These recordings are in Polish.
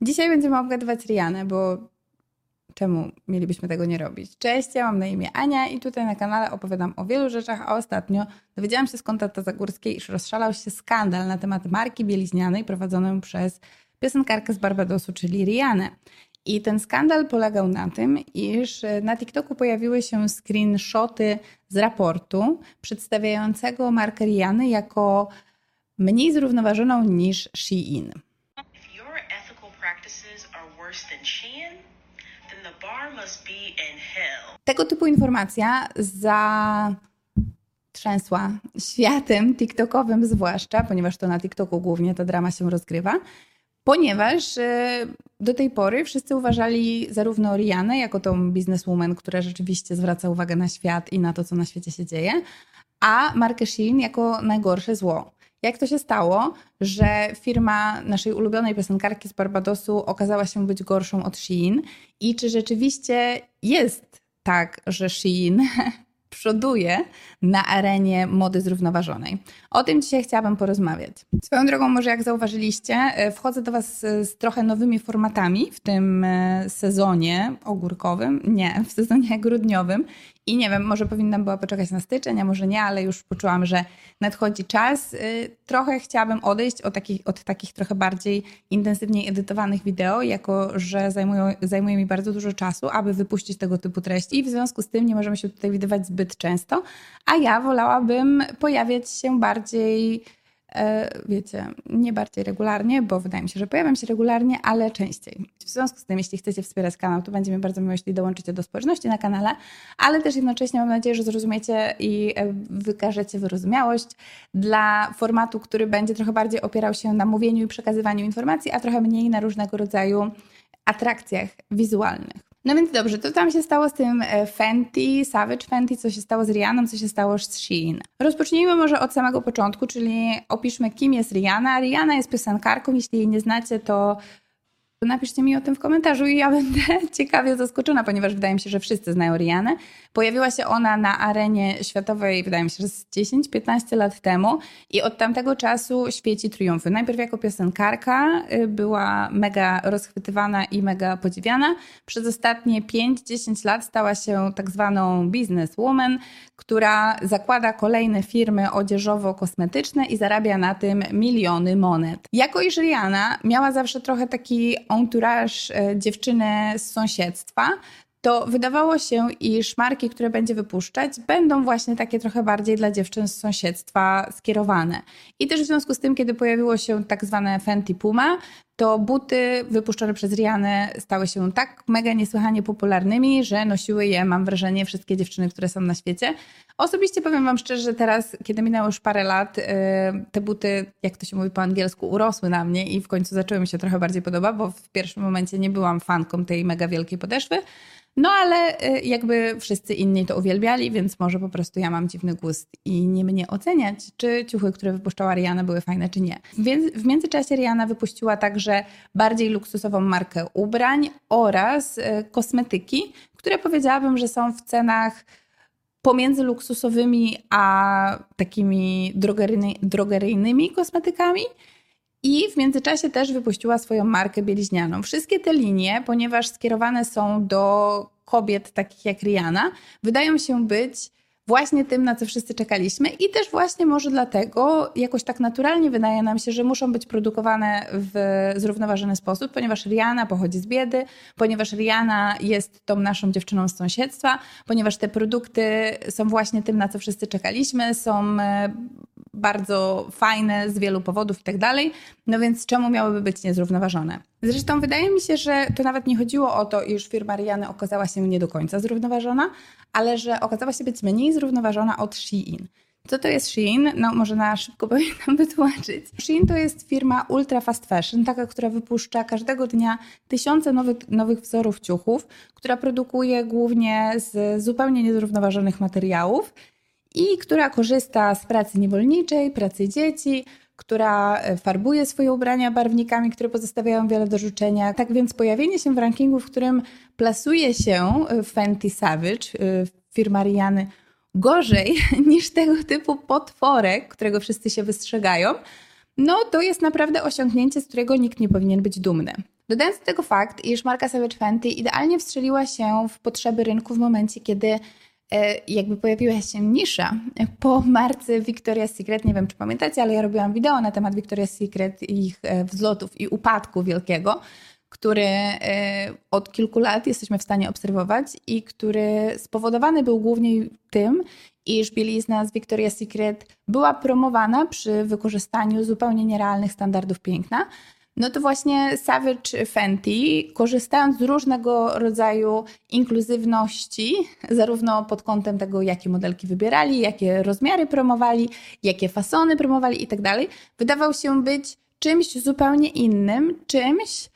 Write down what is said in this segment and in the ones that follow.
Dzisiaj będziemy obgadywać Rianę, bo czemu mielibyśmy tego nie robić? Cześć, ja mam na imię Ania i tutaj na kanale opowiadam o wielu rzeczach, a ostatnio dowiedziałam się z konta Zagórskiej, iż rozszalał się skandal na temat marki bieliźnianej prowadzonej przez piosenkarkę z Barbadosu, czyli Rianę. I ten skandal polegał na tym, iż na TikToku pojawiły się screenshoty z raportu przedstawiającego markę Riany jako mniej zrównoważoną niż Shein. Practices are worse than Shein, then the bar must be in hell. Tego typu informacja zatrzęsła światem TikTokowym zwłaszcza, ponieważ to na TikToku głównie ta drama się rozgrywa, ponieważ e, do tej pory wszyscy uważali zarówno Rianę jako tą bizneswoman, która rzeczywiście zwraca uwagę na świat i na to, co na świecie się dzieje, a markę Shein jako najgorsze zło. Jak to się stało, że firma naszej ulubionej piosenkarki z Barbadosu okazała się być gorszą od Shein? I czy rzeczywiście jest tak, że Shein przoduje na arenie mody zrównoważonej. O tym dzisiaj chciałabym porozmawiać. Swoją drogą, może jak zauważyliście, e, wchodzę do Was z trochę nowymi formatami w tym e, sezonie ogórkowym, nie, w sezonie grudniowym. I nie wiem, może powinnam była poczekać na styczeń, a może nie, ale już poczułam, że nadchodzi czas. E, trochę chciałabym odejść od takich, od takich trochę bardziej intensywniej edytowanych wideo, jako że zajmują, zajmuje mi bardzo dużo czasu, aby wypuścić tego typu treści i w związku z tym nie możemy się tutaj widywać zbyt często, a ja wolałabym pojawiać się bardziej, e, wiecie, nie bardziej regularnie, bo wydaje mi się, że pojawiam się regularnie, ale częściej. W związku z tym, jeśli chcecie wspierać kanał, to będzie mi bardzo miło, jeśli dołączycie do społeczności na kanale, ale też jednocześnie mam nadzieję, że zrozumiecie i e, wykażecie wyrozumiałość dla formatu, który będzie trochę bardziej opierał się na mówieniu i przekazywaniu informacji, a trochę mniej na różnego rodzaju atrakcjach wizualnych. No więc dobrze, to tam się stało z tym e, Fenty, Savage Fenty, co się stało z Rihanną, co się stało z Shein. Rozpocznijmy może od samego początku, czyli opiszmy kim jest Rihanna. Rihanna jest piosenkarką, jeśli jej nie znacie, to to napiszcie mi o tym w komentarzu i ja będę ciekawie zaskoczona, ponieważ wydaje mi się, że wszyscy znają Rianę. Pojawiła się ona na arenie światowej, wydaje mi się, że z 10-15 lat temu i od tamtego czasu świeci triumfy. Najpierw jako piosenkarka y, była mega rozchwytywana i mega podziwiana. Przez ostatnie 5-10 lat stała się tak zwaną businesswoman, która zakłada kolejne firmy odzieżowo-kosmetyczne i zarabia na tym miliony monet. Jako iż Rihanna miała zawsze trochę taki entourage e, dziewczyny z sąsiedztwa, to wydawało się, iż marki, które będzie wypuszczać, będą właśnie takie trochę bardziej dla dziewczyn z sąsiedztwa skierowane. I też w związku z tym, kiedy pojawiło się tak zwane Fenty Puma, to buty wypuszczone przez Rianę stały się tak mega niesłychanie popularnymi, że nosiły je, mam wrażenie, wszystkie dziewczyny, które są na świecie. Osobiście powiem Wam szczerze, że teraz, kiedy minęło już parę lat, y, te buty, jak to się mówi po angielsku, urosły na mnie i w końcu zaczęły mi się trochę bardziej podobać, bo w pierwszym momencie nie byłam fanką tej mega wielkiej podeszwy. No ale y, jakby wszyscy inni to uwielbiali, więc może po prostu ja mam dziwny gust i nie mnie oceniać, czy ciuchy, które wypuszczała Rihanna były fajne, czy nie. Więc w międzyczasie Rihanna wypuściła także bardziej luksusową markę ubrań oraz y, kosmetyki, które powiedziałabym, że są w cenach pomiędzy luksusowymi a takimi drogeryjny, drogeryjnymi kosmetykami. I w międzyczasie też wypuściła swoją markę bieliźnianą. Wszystkie te linie, ponieważ skierowane są do kobiet takich jak Rihanna, wydają się być właśnie tym, na co wszyscy czekaliśmy i też właśnie może dlatego jakoś tak naturalnie wydaje nam się, że muszą być produkowane w zrównoważony sposób, ponieważ Rihanna pochodzi z biedy, ponieważ Rihanna jest tą naszą dziewczyną z sąsiedztwa, ponieważ te produkty są właśnie tym, na co wszyscy czekaliśmy, są e, bardzo fajne z wielu powodów i tak dalej. No więc czemu miałyby być niezrównoważone? Zresztą wydaje mi się, że to nawet nie chodziło o to, iż firma Riany okazała się nie do końca zrównoważona, ale że okazała się być mniej zrównoważona od Shein. Co to jest Shein? No może na szybko powinnam wytłumaczyć. Shein to jest firma ultra fast fashion, taka, która wypuszcza każdego dnia tysiące nowych, nowych wzorów ciuchów, która produkuje głównie z zupełnie niezrównoważonych materiałów i która korzysta z pracy niewolniczej, pracy dzieci, która e, farbuje swoje ubrania barwnikami, które pozostawiają wiele do życzenia. Tak więc pojawienie się w rankingu, w którym plasuje się e, Fenty Savage, e, firma Riany, gorzej niż tego typu potworek, którego wszyscy się wystrzegają, no to jest naprawdę osiągnięcie, z którego nikt nie powinien być dumny. Dodając do tego fakt, iż marka Savage Fenty idealnie wstrzeliła się w potrzeby rynku w momencie, kiedy jakby pojawiła się nisza po marce Victoria's Secret. Nie wiem, czy pamiętacie, ale ja robiłam wideo na temat Victoria's Secret, ich e, wzlotów i upadku wielkiego, który e, od kilku lat jesteśmy w stanie obserwować i który spowodowany był głównie tym, iż bielizna z Victoria's Secret była promowana przy wykorzystaniu zupełnie nierealnych standardów piękna. No to właśnie Savage Fenty, korzystając z różnego rodzaju inkluzywności, zarówno pod kątem tego, jakie modelki wybierali, jakie rozmiary promowali, jakie fasony promowali i tak wydawał się być czymś zupełnie innym, czymś,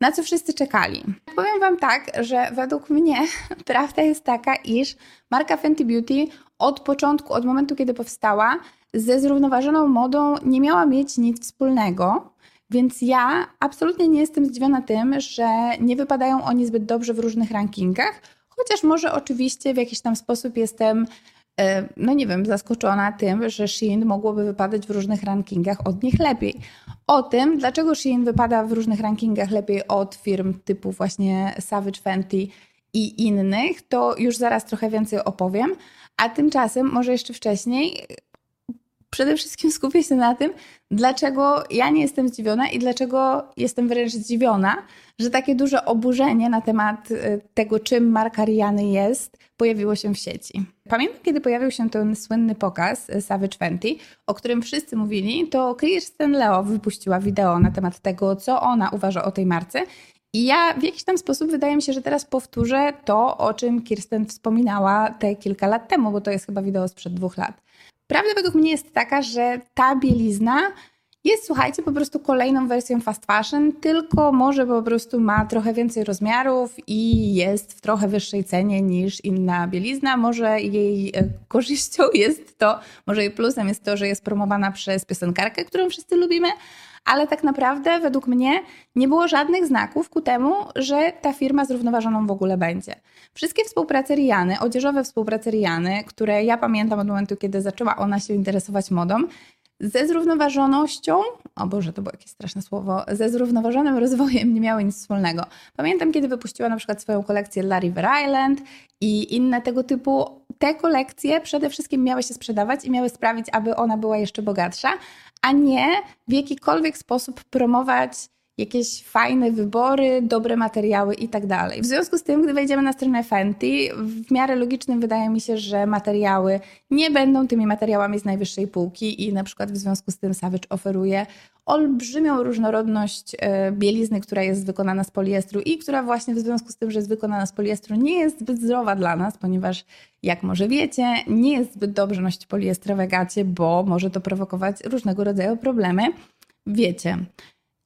na co wszyscy czekali. Powiem Wam tak, że według mnie prawda jest taka, iż marka Fenty Beauty od początku, od momentu, kiedy powstała, ze zrównoważoną modą nie miała mieć nic wspólnego. Więc ja absolutnie nie jestem zdziwiona tym, że nie wypadają oni zbyt dobrze w różnych rankingach, chociaż może oczywiście w jakiś tam sposób jestem, e, no nie wiem, zaskoczona tym, że Shein mogłoby wypadać w różnych rankingach od nich lepiej. O tym, dlaczego Shein wypada w różnych rankingach lepiej od firm typu właśnie Savage Fenty i innych, to już zaraz trochę więcej opowiem. A tymczasem, może jeszcze wcześniej, przede wszystkim skupię się na tym, dlaczego ja nie jestem zdziwiona i dlaczego jestem wręcz zdziwiona, że takie duże oburzenie na temat y, tego, czym marka Riany jest, pojawiło się w sieci. Pamiętam, kiedy pojawił się ten słynny pokaz y, Savage Fenty, o którym wszyscy mówili, to Kirsten Leo wypuściła wideo na temat tego, co ona uważa o tej marce i ja w jakiś tam sposób wydaje mi się, że teraz powtórzę to, o czym Kirsten wspominała te kilka lat temu, bo to jest chyba wideo sprzed dwóch lat. Prawda według mnie jest taka, że ta bielizna jest, słuchajcie, po prostu kolejną wersją fast fashion, tylko może po prostu ma trochę więcej rozmiarów i jest w trochę wyższej cenie niż inna bielizna. Może jej e, korzyścią jest to, może jej plusem jest to, że jest promowana przez piosenkarkę, którą wszyscy lubimy, ale tak naprawdę według mnie nie było żadnych znaków ku temu, że ta firma zrównoważoną w ogóle będzie. Wszystkie współprace Riany, odzieżowe współprace Riany, które ja pamiętam od momentu, kiedy zaczęła ona się interesować modą, ze zrównoważonością, o Boże, to było jakieś straszne słowo, ze zrównoważonym rozwojem nie miały nic wspólnego. Pamiętam, kiedy wypuściła na przykład swoją kolekcję River Island i inne tego typu. Te kolekcje przede wszystkim miały się sprzedawać i miały sprawić, aby ona była jeszcze bogatsza, a nie w jakikolwiek sposób promować jakieś fajne wybory, dobre materiały i tak dalej. W związku z tym, gdy wejdziemy na stronę Fenty, w miarę logicznym wydaje mi się, że materiały nie będą tymi materiałami z najwyższej półki i na przykład w związku z tym Savage oferuje olbrzymią różnorodność e, bielizny, która jest wykonana z poliestru i która właśnie w związku z tym, że jest wykonana z poliestru, nie jest zbyt zdrowa dla nas, ponieważ jak może wiecie, nie jest zbyt dobrze nosić poliestrowe gacie, bo może to prowokować różnego rodzaju problemy. Wiecie,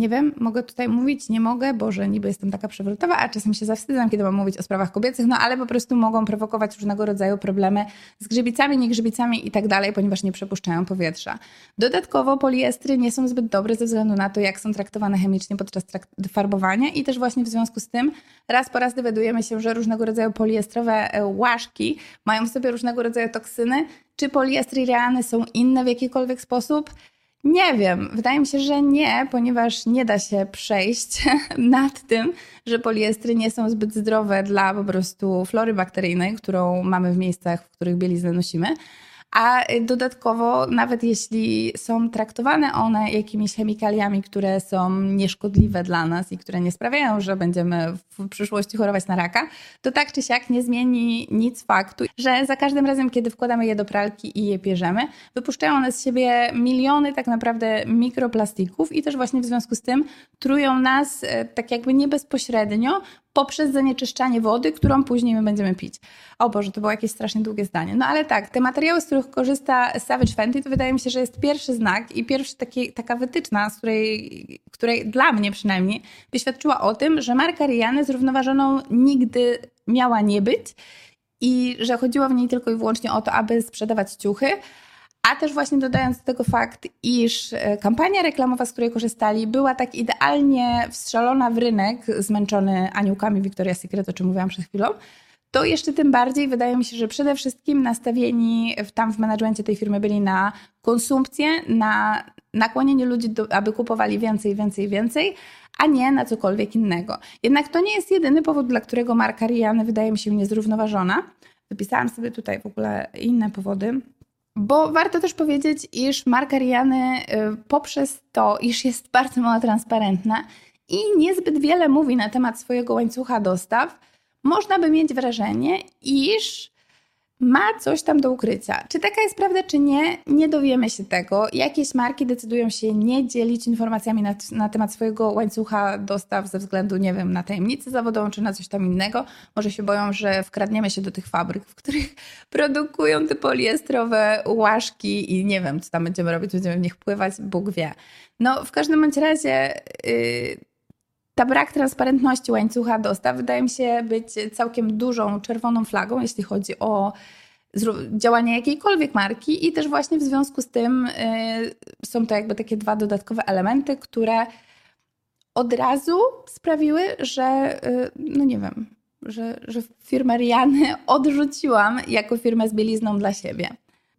nie wiem, mogę tutaj mówić, nie mogę, Boże, niby jestem taka przewrotowa, a czasem się zawstydzam, kiedy mam mówić o sprawach kobiecych, no ale po prostu mogą prowokować różnego rodzaju problemy z grzybicami, niegrzybicami i tak dalej, ponieważ nie przepuszczają powietrza. Dodatkowo poliestry nie są zbyt dobre ze względu na to, jak są traktowane chemicznie podczas farbowania i też właśnie w związku z tym raz po raz dowiadujemy się, że różnego rodzaju poliestrowe e, łaszki mają w sobie różnego rodzaju toksyny. Czy poliestry realne są inne w jakikolwiek sposób? Nie wiem, wydaje mi się, że nie, ponieważ nie da się przejść nad tym, że poliestry nie są zbyt zdrowe dla po prostu flory bakteryjnej, którą mamy w miejscach, w których bieliznę nosimy a dodatkowo nawet jeśli są traktowane one jakimiś chemikaliami, które są nieszkodliwe dla nas i które nie sprawiają, że będziemy w przyszłości chorować na raka, to tak czy siak nie zmieni nic faktu, że za każdym razem, kiedy wkładamy je do pralki i je pierzemy, wypuszczają one z siebie miliony tak naprawdę mikroplastików i też właśnie w związku z tym trują nas e, tak jakby nie bezpośrednio, poprzez zanieczyszczanie wody, którą później my będziemy pić. O Boże, to było jakieś strasznie długie zdanie. No ale tak, te materiały, z których korzysta Savage Fenty, to wydaje mi się, że jest pierwszy znak i pierwsza taka wytyczna, z której, której dla mnie przynajmniej wyświadczyła o tym, że marka Riany zrównoważoną nigdy miała nie być i że chodziło w niej tylko i wyłącznie o to, aby sprzedawać ciuchy, a też właśnie dodając do tego fakt, iż e, kampania reklamowa, z której korzystali, była tak idealnie wstrzelona w rynek, zmęczony aniołkami Victoria's Secret, o czym mówiłam przed chwilą, to jeszcze tym bardziej wydaje mi się, że przede wszystkim nastawieni w, tam w menadżmencie tej firmy byli na konsumpcję, na nakłonienie ludzi, do, aby kupowali więcej, więcej, więcej, a nie na cokolwiek innego. Jednak to nie jest jedyny powód, dla którego marka Riany wydaje mi się niezrównoważona. Wypisałam sobie tutaj w ogóle inne powody. Bo warto też powiedzieć, iż marka Riany y, poprzez to, iż jest bardzo mało transparentna i niezbyt wiele mówi na temat swojego łańcucha dostaw, można by mieć wrażenie, iż ma coś tam do ukrycia. Czy taka jest prawda, czy nie, nie dowiemy się tego. Jakieś marki decydują się nie dzielić informacjami na, na, temat swojego łańcucha dostaw ze względu, nie wiem, na tajemnicę zawodową, czy na coś tam innego. Może się boją, że wkradniemy się do tych fabryk, w których produkują te poliestrowe łaszki i nie wiem, co tam będziemy robić, będziemy w nich pływać, Bóg wie. No, w każdym bądź razie... Yy, ta brak transparentności łańcucha dostaw wydaje mi się być całkiem dużą czerwoną flagą, jeśli chodzi o działania jakiejkolwiek marki i też właśnie w związku z tym y, są to jakby takie dwa dodatkowe elementy, które od razu sprawiły, że y, no nie wiem, że, że firmę Riany odrzuciłam jako firmę z bielizną dla siebie.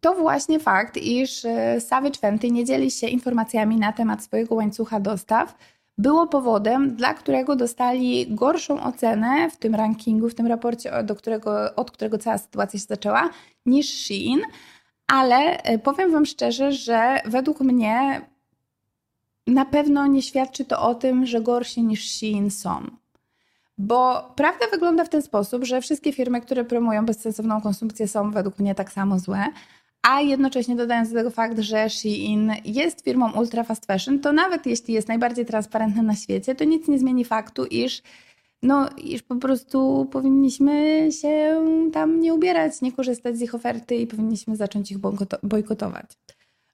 To właśnie fakt, iż y, Savage Fenty nie dzieli się informacjami na temat swojego łańcucha dostaw, było powodem, dla którego dostali gorszą ocenę w tym rankingu, w tym raporcie, do którego, od którego cała sytuacja się zaczęła, niż Shein. Ale e, powiem Wam szczerze, że według mnie na pewno nie świadczy to o tym, że gorsi niż Shein są. Bo prawda wygląda w ten sposób, że wszystkie firmy, które promują bezsensowną konsumpcję, są według mnie tak samo złe, a jednocześnie dodając do tego fakt, że Shein jest firmą ultra fast fashion, to nawet jeśli jest najbardziej transparentny na świecie, to nic nie zmieni faktu, iż no, iż po prostu powinniśmy się tam nie ubierać, nie korzystać z ich oferty i powinniśmy zacząć ich bojkotować.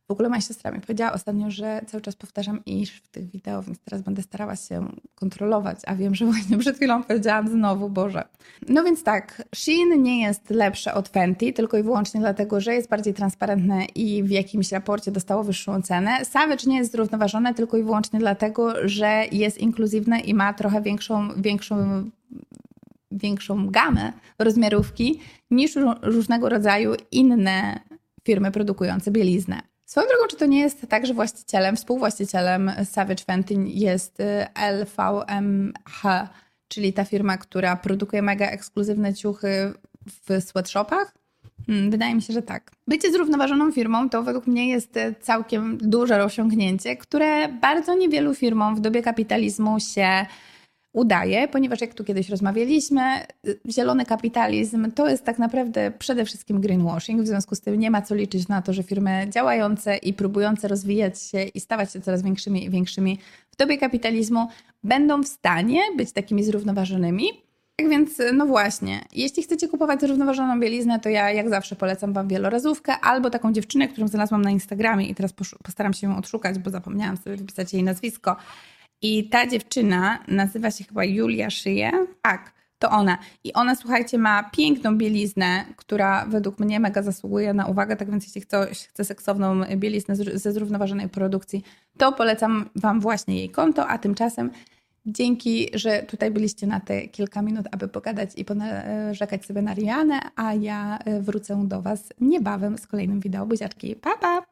W ogóle moja siostra mi powiedziała ostatnio, że cały czas powtarzam iż w tych wideo, więc teraz będę starała się kontrolować, a wiem, że właśnie przed chwilą powiedziałam znowu, Boże. No więc tak, Shein nie jest lepsze od Fenty, tylko i wyłącznie dlatego, że jest bardziej transparentne i w jakimś raporcie dostało wyższą cenę. Savage nie jest zrównoważone tylko i wyłącznie dlatego, że jest inkluzywne i ma trochę większą, większą większą gamę rozmiarówki niż różnego rodzaju inne firmy produkujące bieliznę. Swoją drogą, czy to nie jest tak, że właścicielem, współwłaścicielem Savage Fenty jest y, LVMH, czyli ta firma, która produkuje mega ekskluzywne ciuchy w sweatshopach? Hmm, wydaje mi się, że tak. Bycie zrównoważoną firmą to według mnie jest y, całkiem duże osiągnięcie, które bardzo niewielu firmom w dobie kapitalizmu się udaje, ponieważ jak tu kiedyś rozmawialiśmy, zielony kapitalizm to jest tak naprawdę przede wszystkim greenwashing, w związku z tym nie ma co liczyć na to, że firmy działające i próbujące rozwijać się i stawać się coraz większymi i większymi w dobie kapitalizmu będą w stanie być takimi zrównoważonymi. Tak więc, no właśnie, jeśli chcecie kupować zrównoważoną bieliznę, to ja jak zawsze polecam Wam wielorazówkę albo taką dziewczynę, którą znalazłam na Instagramie i teraz postaram się ją odszukać, bo zapomniałam sobie wypisać jej nazwisko. I ta dziewczyna nazywa się chyba Julia Szyje. Tak, to ona. I ona, słuchajcie, ma piękną bieliznę, która według mnie mega zasługuje na uwagę. Tak więc, jeśli ktoś chce seksowną bieliznę ze zrównoważonej produkcji, to polecam Wam właśnie jej konto. A tymczasem dzięki, że tutaj byliście na te kilka minut, aby pogadać i ponarzekać sobie na Rianę, a ja wrócę do Was niebawem z kolejnym wideo. Buziaczki, pa pa!